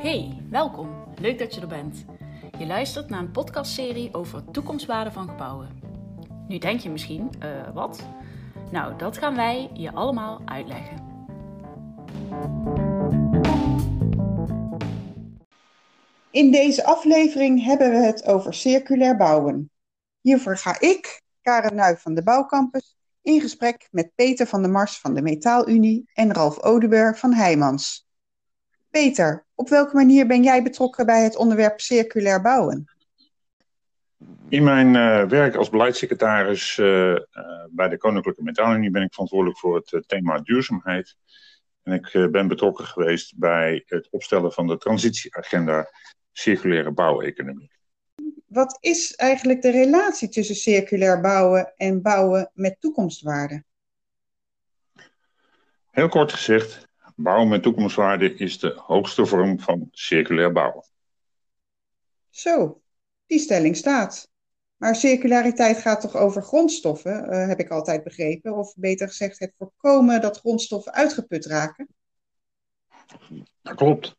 Hey, welkom. Leuk dat je er bent. Je luistert naar een podcastserie over toekomstwaarde van gebouwen. Nu denk je misschien, uh, wat? Nou, dat gaan wij je allemaal uitleggen. In deze aflevering hebben we het over circulair bouwen. Hiervoor ga ik, Karen Nuij van de Bouwcampus, in gesprek met Peter van der Mars van de Metaalunie en Ralf Odeber van Heijmans. Peter, op welke manier ben jij betrokken bij het onderwerp circulair bouwen? In mijn uh, werk als beleidssecretaris uh, uh, bij de Koninklijke Metaalunie ben ik verantwoordelijk voor het thema duurzaamheid. En ik ben betrokken geweest bij het opstellen van de transitieagenda circulaire bouweconomie. Wat is eigenlijk de relatie tussen circulair bouwen en bouwen met toekomstwaarde? Heel kort gezegd, Bouwen met toekomstwaarde is de hoogste vorm van circulair bouwen. Zo, die stelling staat. Maar circulariteit gaat toch over grondstoffen, uh, heb ik altijd begrepen. Of beter gezegd, het voorkomen dat grondstoffen uitgeput raken. Dat klopt.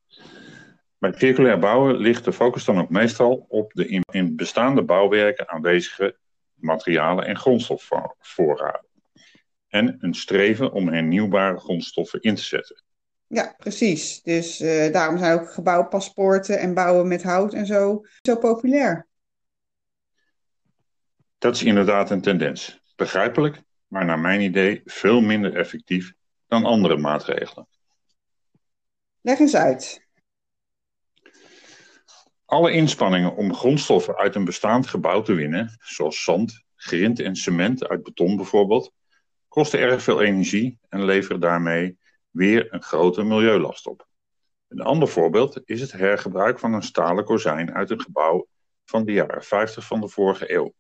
Bij circulair bouwen ligt de focus dan ook meestal op de in bestaande bouwwerken aanwezige materialen en grondstofvoorraden. En een streven om hernieuwbare grondstoffen in te zetten. Ja, precies. Dus uh, daarom zijn ook gebouwpaspoorten en bouwen met hout en zo zo populair. Dat is inderdaad een tendens. Begrijpelijk, maar naar mijn idee veel minder effectief dan andere maatregelen. Leg eens uit. Alle inspanningen om grondstoffen uit een bestaand gebouw te winnen, zoals zand, grind en cement uit beton bijvoorbeeld, kosten erg veel energie en leveren daarmee weer een grote milieulast op. Een ander voorbeeld is het hergebruik van een stalen kozijn uit een gebouw van de jaren 50 van de vorige eeuw.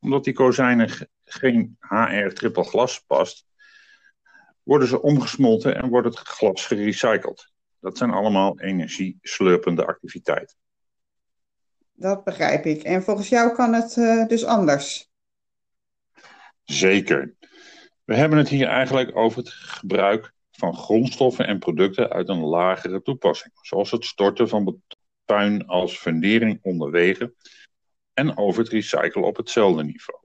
Omdat die kozijnen geen HR triple glas past, worden ze omgesmolten en wordt het glas gerecycled. Dat zijn allemaal energieslurpende activiteiten. Dat begrijp ik. En volgens jou kan het uh, dus anders? Zeker. We hebben het hier eigenlijk over het gebruik van grondstoffen en producten uit een lagere toepassing, zoals het storten van puin als fundering onder wegen en over het recyclen op hetzelfde niveau.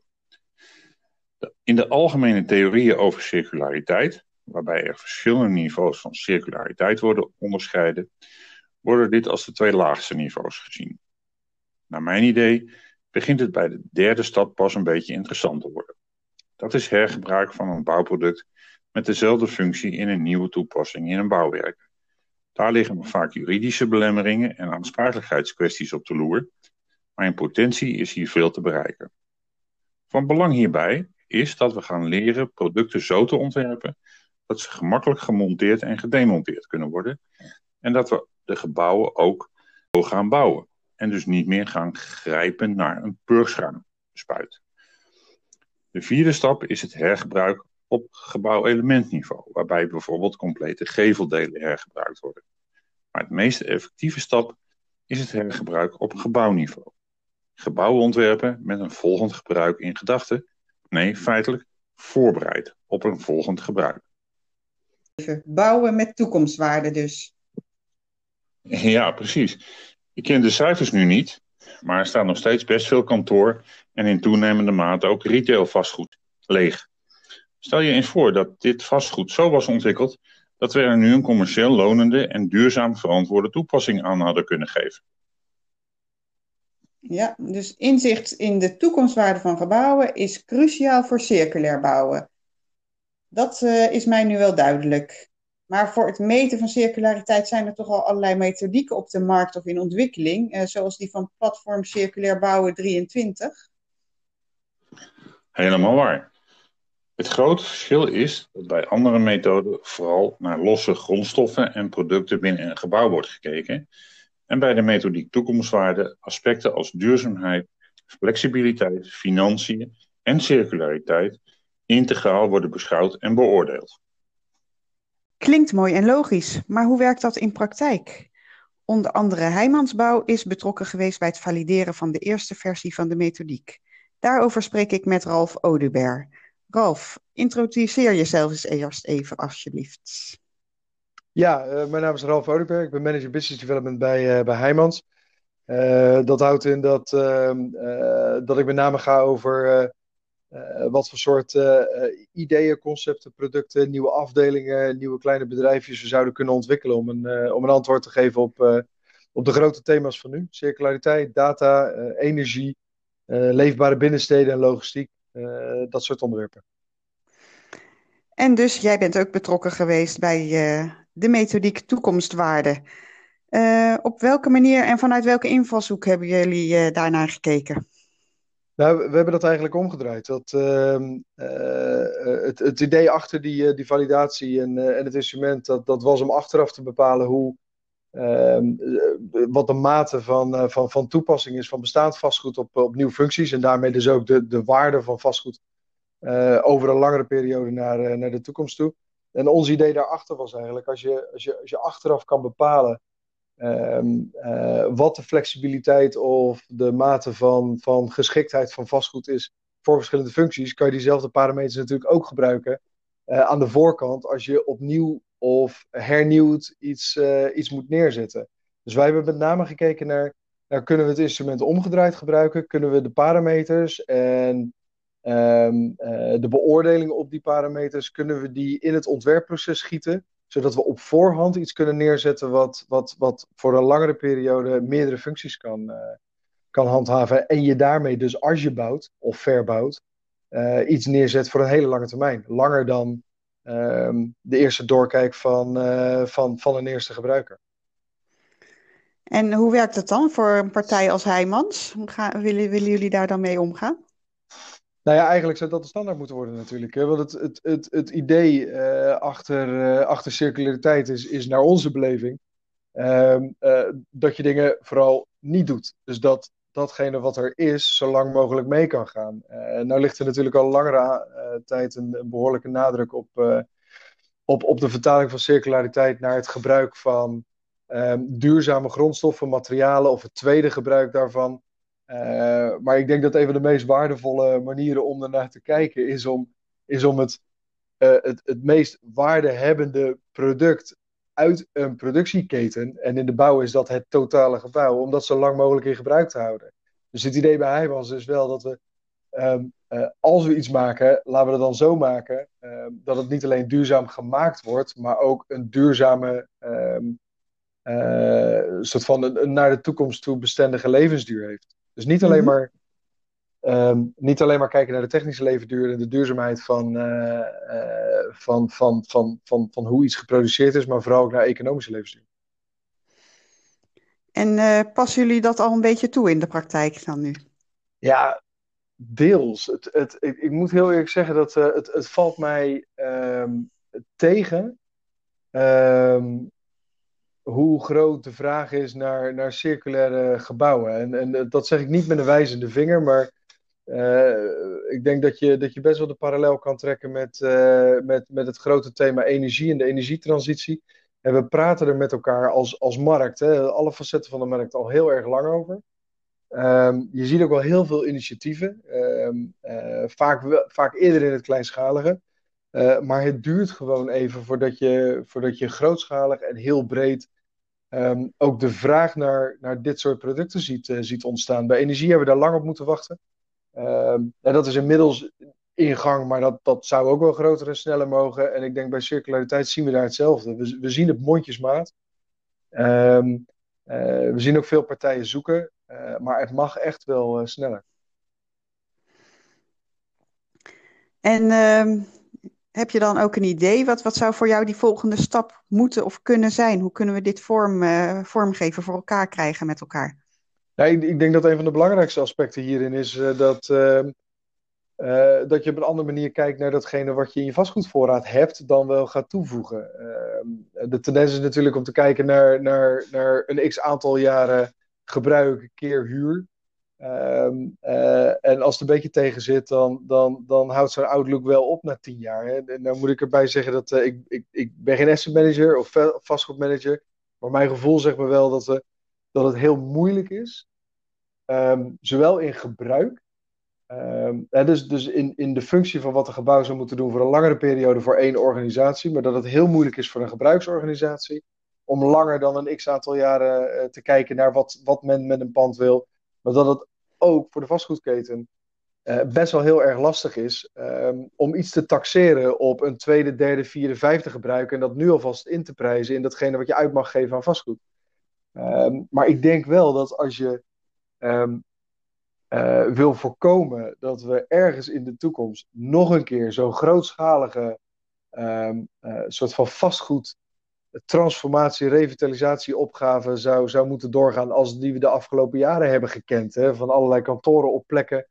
In de algemene theorieën over circulariteit, waarbij er verschillende niveaus van circulariteit worden onderscheiden, worden dit als de twee laagste niveaus gezien. Naar mijn idee begint het bij de derde stap pas een beetje interessant te worden. Dat is hergebruik van een bouwproduct met dezelfde functie in een nieuwe toepassing in een bouwwerk. Daar liggen vaak juridische belemmeringen en aansprakelijkheidskwesties op de loer, maar in potentie is hier veel te bereiken. Van belang hierbij is dat we gaan leren producten zo te ontwerpen dat ze gemakkelijk gemonteerd en gedemonteerd kunnen worden en dat we de gebouwen ook zo gaan bouwen en dus niet meer gaan grijpen naar een purgschuimspuit. De vierde stap is het hergebruik op gebouwelementniveau, waarbij bijvoorbeeld complete geveldelen hergebruikt worden. Maar het meest effectieve stap is het hergebruik op gebouwniveau. Gebouwen ontwerpen met een volgend gebruik in gedachten, nee, feitelijk voorbereid op een volgend gebruik. Bouwen met toekomstwaarde dus. Ja, precies. Ik ken de cijfers nu niet, maar er staat nog steeds best veel kantoor en in toenemende mate ook retail vastgoed leeg. Stel je eens voor dat dit vastgoed zo was ontwikkeld dat we er nu een commercieel lonende en duurzaam verantwoorde toepassing aan hadden kunnen geven. Ja, dus inzicht in de toekomstwaarde van gebouwen is cruciaal voor circulair bouwen. Dat uh, is mij nu wel duidelijk. Maar voor het meten van circulariteit zijn er toch al allerlei methodieken op de markt of in ontwikkeling, uh, zoals die van platform Circulair Bouwen 23. Helemaal waar. Het grote verschil is dat bij andere methoden vooral naar losse grondstoffen en producten binnen een gebouw wordt gekeken. En bij de methodiek toekomstwaarde aspecten als duurzaamheid, flexibiliteit, financiën en circulariteit integraal worden beschouwd en beoordeeld. Klinkt mooi en logisch, maar hoe werkt dat in praktijk? Onder andere Heijmansbouw is betrokken geweest bij het valideren van de eerste versie van de methodiek. Daarover spreek ik met Ralf Odubert. Ralf, introduceer jezelf eens eerst even, alsjeblieft. Ja, mijn naam is Ralf Odeberg. Ik ben manager business development bij, bij Heijmans. dat houdt in dat, ehm, dat ik met name ga over uh, wat voor soort uh, ideeën, concepten, producten, nieuwe afdelingen, nieuwe kleine bedrijfjes we zouden kunnen ontwikkelen om een, om een antwoord te geven op, op de grote thema's van nu. Circulariteit, data, energie, leefbare binnensteden en logistiek. Dat soort onderwerpen. En dus jij bent ook betrokken geweest bij de methodiek toekomstwaarde. op welke manier en vanuit welke invalshoek hebben jullie daarnaar gekeken? Nou, we hebben dat eigenlijk omgedraaid. Dat, uh, uh, het, het, idee achter die, uh, die validatie en, en het instrument, dat, dat was om achteraf te bepalen hoe, ehm, wat de mate van, van, van toepassing is van bestaand vastgoed op, op nieuwe functies. En daarmee dus ook de, de waarde van vastgoed over een langere periode naar, naar de toekomst toe. En ons idee daarachter was eigenlijk, als je, als je, als je achteraf kan bepalen Ehm, eh, wat de flexibiliteit of de mate van, van geschiktheid van vastgoed is voor verschillende functies, kan je diezelfde parameters natuurlijk ook gebruiken aan de voorkant als je opnieuw of hernieuwd iets, uh, iets moet neerzetten. Dus wij hebben met name gekeken naar, kunnen we het instrument omgedraaid gebruiken, kunnen we de parameters en um, de beoordeling op die parameters, kunnen we die in het ontwerpproces schieten zodat we op voorhand iets kunnen neerzetten wat, wat, wat voor een langere periode meerdere functies kan, uh, kan handhaven. En je daarmee dus als je bouwt of verbouwt, iets neerzet voor een hele lange termijn. Langer dan uh, de eerste doorkijk van, uh, van, van een eerste gebruiker. En hoe werkt het dan voor een partij als Heijmans? Gaan, willen, willen jullie daar dan mee omgaan? Nou ja, eigenlijk zou dat de standaard moeten worden natuurlijk. Hè? Want het, het, het, het idee uh, achter, uh, achter circulariteit is, is naar onze beleving uh, dat je dingen vooral niet doet. Dus dat datgene wat er is, zo lang mogelijk mee kan gaan. nou ligt er natuurlijk al langere tijd een, behoorlijke nadruk op, op, op de vertaling van circulariteit naar het gebruik van ehm, duurzame grondstoffen, materialen of het tweede gebruik daarvan. Uh, maar ik denk dat een van de meest waardevolle manieren om ernaar te kijken is om, is om het, uh, het, het meest waardehebbende product uit een productieketen, en in de bouw is dat het totale gebouw, om dat zo lang mogelijk in gebruik te houden. Dus het idee bij hij was dus wel dat we, um, uh, als we iets maken, laten we het dan zo maken um, dat het niet alleen duurzaam gemaakt wordt, maar ook een duurzame, um, soort van een, een naar de toekomst toe bestendige levensduur heeft. Dus niet alleen, mhm. maar, um, niet alleen maar kijken naar de technische levensduur en de duurzaamheid van, uh, uh, van, van, van, van, van hoe iets geproduceerd is, maar vooral ook naar economische levensduur. En uh, passen jullie dat al een beetje toe in de praktijk dan nu? Ja, deels. Het, het, ik, ik moet heel eerlijk zeggen dat het, het valt mij um, tegen. Um, hoe groot de vraag is naar, naar circulaire gebouwen. En, en dat zeg ik niet met een wijzende vinger, maar ik denk dat je, dat je best wel de parallel kan trekken met, uh, met, met het grote thema energie en de energietransitie. En we praten er met elkaar als, als markt, hè, alle facetten van de markt, al heel erg lang over. Um, je ziet ook wel heel veel initiatieven, um, uh, vaak, vaak eerder in het kleinschalige. maar het duurt gewoon even voordat je, voordat je grootschalig en heel breed um, ook de vraag naar, naar dit soort producten ziet, ziet ontstaan. Bij energie hebben we daar lang op moeten wachten. En dat is inmiddels in gang, maar dat, dat zou ook wel groter en sneller mogen. En ik denk bij circulariteit zien we daar hetzelfde. We, zien het mondjesmaat. Um, uh, we zien ook veel partijen zoeken, uh, maar het mag echt wel sneller. En heb je dan ook een idee? Wat, wat zou voor jou die volgende stap moeten of kunnen zijn? Hoe kunnen we dit vorm, vormgeven voor elkaar krijgen met elkaar? Ja, ik, denk dat een van de belangrijkste aspecten hierin is uh, dat, uh, dat je op een andere manier kijkt naar datgene wat je in je vastgoedvoorraad hebt, dan wel gaat toevoegen. Ehm, de tendens is natuurlijk om te kijken naar, naar, naar een x aantal jaren gebruik keer huur. Um, uh, en als het een beetje tegen zit, dan, dan, dan houdt zo'n outlook wel op na tien jaar. Hè. En dan moet ik erbij zeggen dat ik, ik, ik ben geen asset manager of vastgoedmanager. Maar mijn gevoel zegt me wel dat, we, dat het heel moeilijk is. Um, zowel in gebruik Ehm, dus dus in, in de functie van wat een gebouw zou moeten doen voor een langere periode voor één organisatie, maar dat het heel moeilijk is voor een gebruiksorganisatie om langer dan een x aantal jaren uh, te kijken naar wat, wat men met een pand wil. Maar dat het ook voor de vastgoedketen uh, best wel heel erg lastig is um, om iets te taxeren op een tweede, derde, vierde, vijfde gebruik en dat nu alvast in te prijzen in datgene wat je uit mag geven aan vastgoed. Um, maar ik denk wel dat als je um, uh, wil voorkomen dat we ergens in de toekomst nog een keer zo'n grootschalige uh, soort van vastgoed transformatie, revitalisatie opgave zou, zou moeten doorgaan als die we de afgelopen jaren hebben gekend. Hè? Van allerlei kantoren op plekken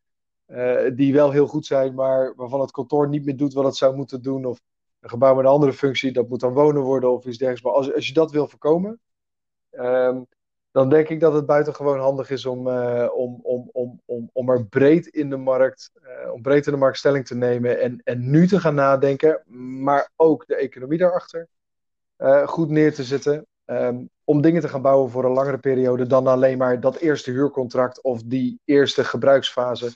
die wel heel goed zijn, maar waarvan het kantoor niet meer doet wat het zou moeten doen. Of een gebouw met een andere functie, dat moet dan wonen worden of iets dergelijks. Maar als, als je dat wil voorkomen, um, dan denk ik dat het buitengewoon handig is om, uh, om, om, om, om, om er breed in de markt, uh, om breed in de markt stelling te nemen en, en nu te gaan nadenken, maar ook de economie daarachter uh, goed neer te zetten. Um, om dingen te gaan bouwen voor een langere periode dan alleen maar dat eerste huurcontract of die eerste gebruiksfase.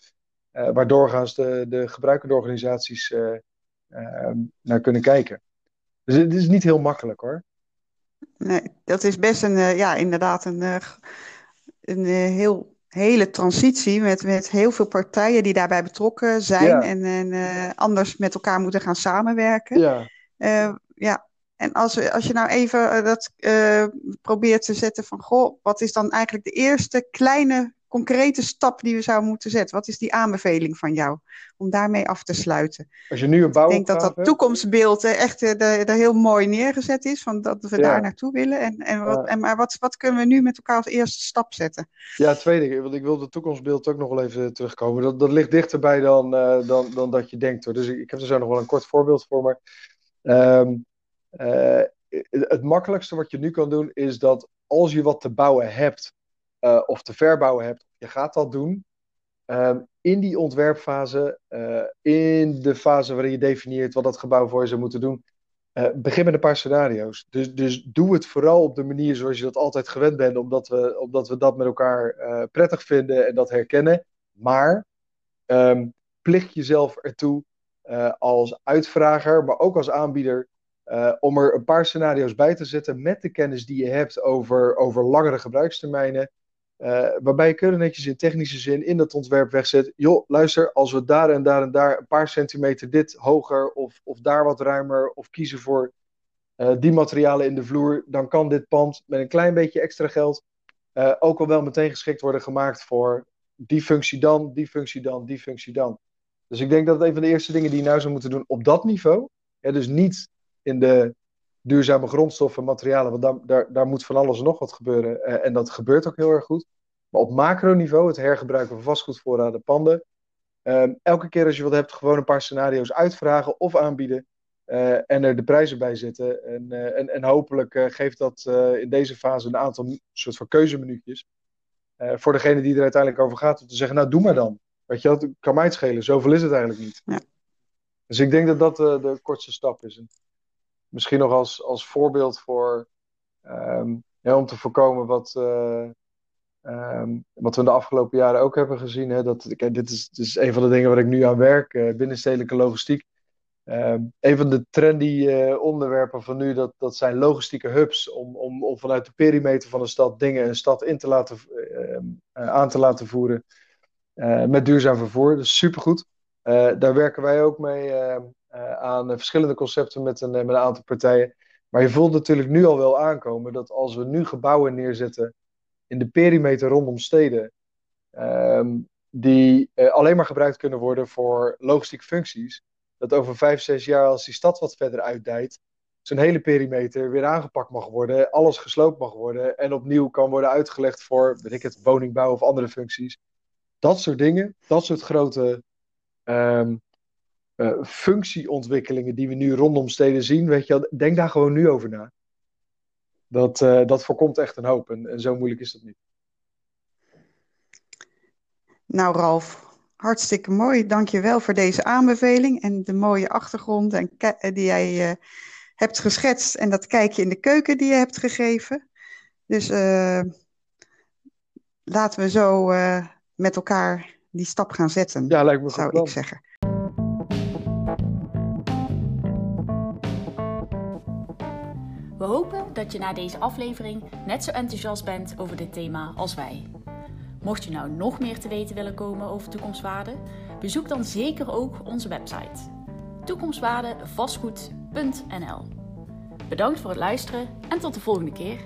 Waar doorgaans de, de gebruikende organisaties uh, uh, naar kunnen kijken. Dus het is niet heel makkelijk hoor. Nee, dat is best een, ja, inderdaad een, een heel, hele transitie met, met heel veel partijen die daarbij betrokken zijn ja. en, en anders met elkaar moeten gaan samenwerken. Ja. ja, en als, als je nou even dat probeert te zetten van, goh, wat is dan eigenlijk de eerste kleine concrete stap die we zouden moeten zetten? Wat is die aanbeveling van jou om daarmee af te sluiten? Als je nu een bouw. Ik denk dat dat toekomstbeeld echt er heel mooi neergezet is, van dat we ja. daar naartoe willen. En, en, wat, ja. en maar wat, wat kunnen we nu met elkaar als eerste stap zetten? Ja, twee dingen. Want ik wil het toekomstbeeld ook nog wel even terugkomen. Dat, dat ligt dichterbij dan, uh, dan, dan dat je denkt. Hoor. Dus ik, ik heb er zo nog wel een kort voorbeeld voor. Maar um, uh, het makkelijkste wat je nu kan doen is dat als je wat te bouwen hebt uh, of te verbouwen hebt, je gaat dat doen. Um, in die ontwerpfase, uh, in de fase waarin je definieert wat dat gebouw voor je zou moeten doen, begin met een paar scenario's. Dus, dus doe het vooral op de manier zoals je dat altijd gewend bent, omdat we, omdat we dat met elkaar prettig vinden en dat herkennen. Maar um, plicht jezelf ertoe als uitvrager, maar ook als aanbieder om er een paar scenario's bij te zetten met de kennis die je hebt over, over langere gebruikstermijnen. Uh, waarbij je keurig netjes in technische zin in dat ontwerp wegzet. Joh, luister, als we daar en daar en daar een paar centimeter dit hoger of, of daar wat ruimer of kiezen voor uh, die materialen in de vloer, dan kan dit pand met een klein beetje extra geld ook al wel meteen geschikt worden gemaakt voor die functie dan, die functie dan, die functie dan. Dus ik denk dat het een van de eerste dingen die je nou zou moeten doen op dat niveau, ja, dus niet in de duurzame grondstoffen, materialen. Want daar, daar, daar moet van alles en nog wat gebeuren. Uh, en dat gebeurt ook heel erg goed. Maar op macroniveau, het hergebruiken van vastgoedvoorraden, panden. Uh, elke keer als je wat hebt, gewoon een paar scenario's uitvragen of aanbieden. Uh, en er de prijzen bij zetten. En, uh, en, en hopelijk geeft dat in deze fase een aantal soort van keuzeminuutjes. voor degene die er uiteindelijk over gaat, om te zeggen, nou doe maar dan. Weet je, dat kan mij het schelen. Zoveel is het eigenlijk niet. Ja. Dus ik denk dat dat de kortste stap is misschien nog als, als voorbeeld voor ja, om te voorkomen wat, uh, um, wat we in de afgelopen jaren ook hebben gezien. Hè, dat, kijk, dit, is, dit is een van de dingen waar ik nu aan werk, uh, binnenstedelijke logistiek. Um, een van de trendy uh, onderwerpen van nu, dat, dat zijn logistieke hubs. Om, om, om vanuit de perimeter van een stad dingen een stad in te laten, aan te laten voeren. met duurzaam vervoer. Dat is supergoed. daar werken wij ook mee aan verschillende concepten met een, met een aantal partijen. Maar je voelt natuurlijk nu al wel aankomen dat als we nu gebouwen neerzetten in de perimeter rondom steden, um, die alleen maar gebruikt kunnen worden voor logistieke functies, dat over vijf, zes jaar, als die stad wat verder uitdijt, zijn hele perimeter weer aangepakt mag worden, alles gesloopt mag worden en opnieuw kan worden uitgelegd voor, weet ik het, woningbouw of andere functies. Dat soort dingen, dat soort grote um, uh, functieontwikkelingen die we nu rondom steden zien, weet je, denk daar gewoon nu over na. Dat, uh, dat voorkomt echt een hoop en, en zo moeilijk is dat niet. Nou, Ralf, hartstikke mooi. Dank je wel voor deze aanbeveling en de mooie achtergrond en die jij uh, hebt geschetst en dat kijkje in de keuken die je hebt gegeven. Dus laten we zo met elkaar die stap gaan zetten, Ja, lijkt me zou goed plan. ik zeggen. We hopen dat je na deze aflevering net zo enthousiast bent over dit thema als wij. Mocht je nou nog meer te weten willen komen over toekomstwaarde, bezoek dan zeker ook onze website toekomstwaardevastgoed.nl. Bedankt voor het luisteren en tot de volgende keer.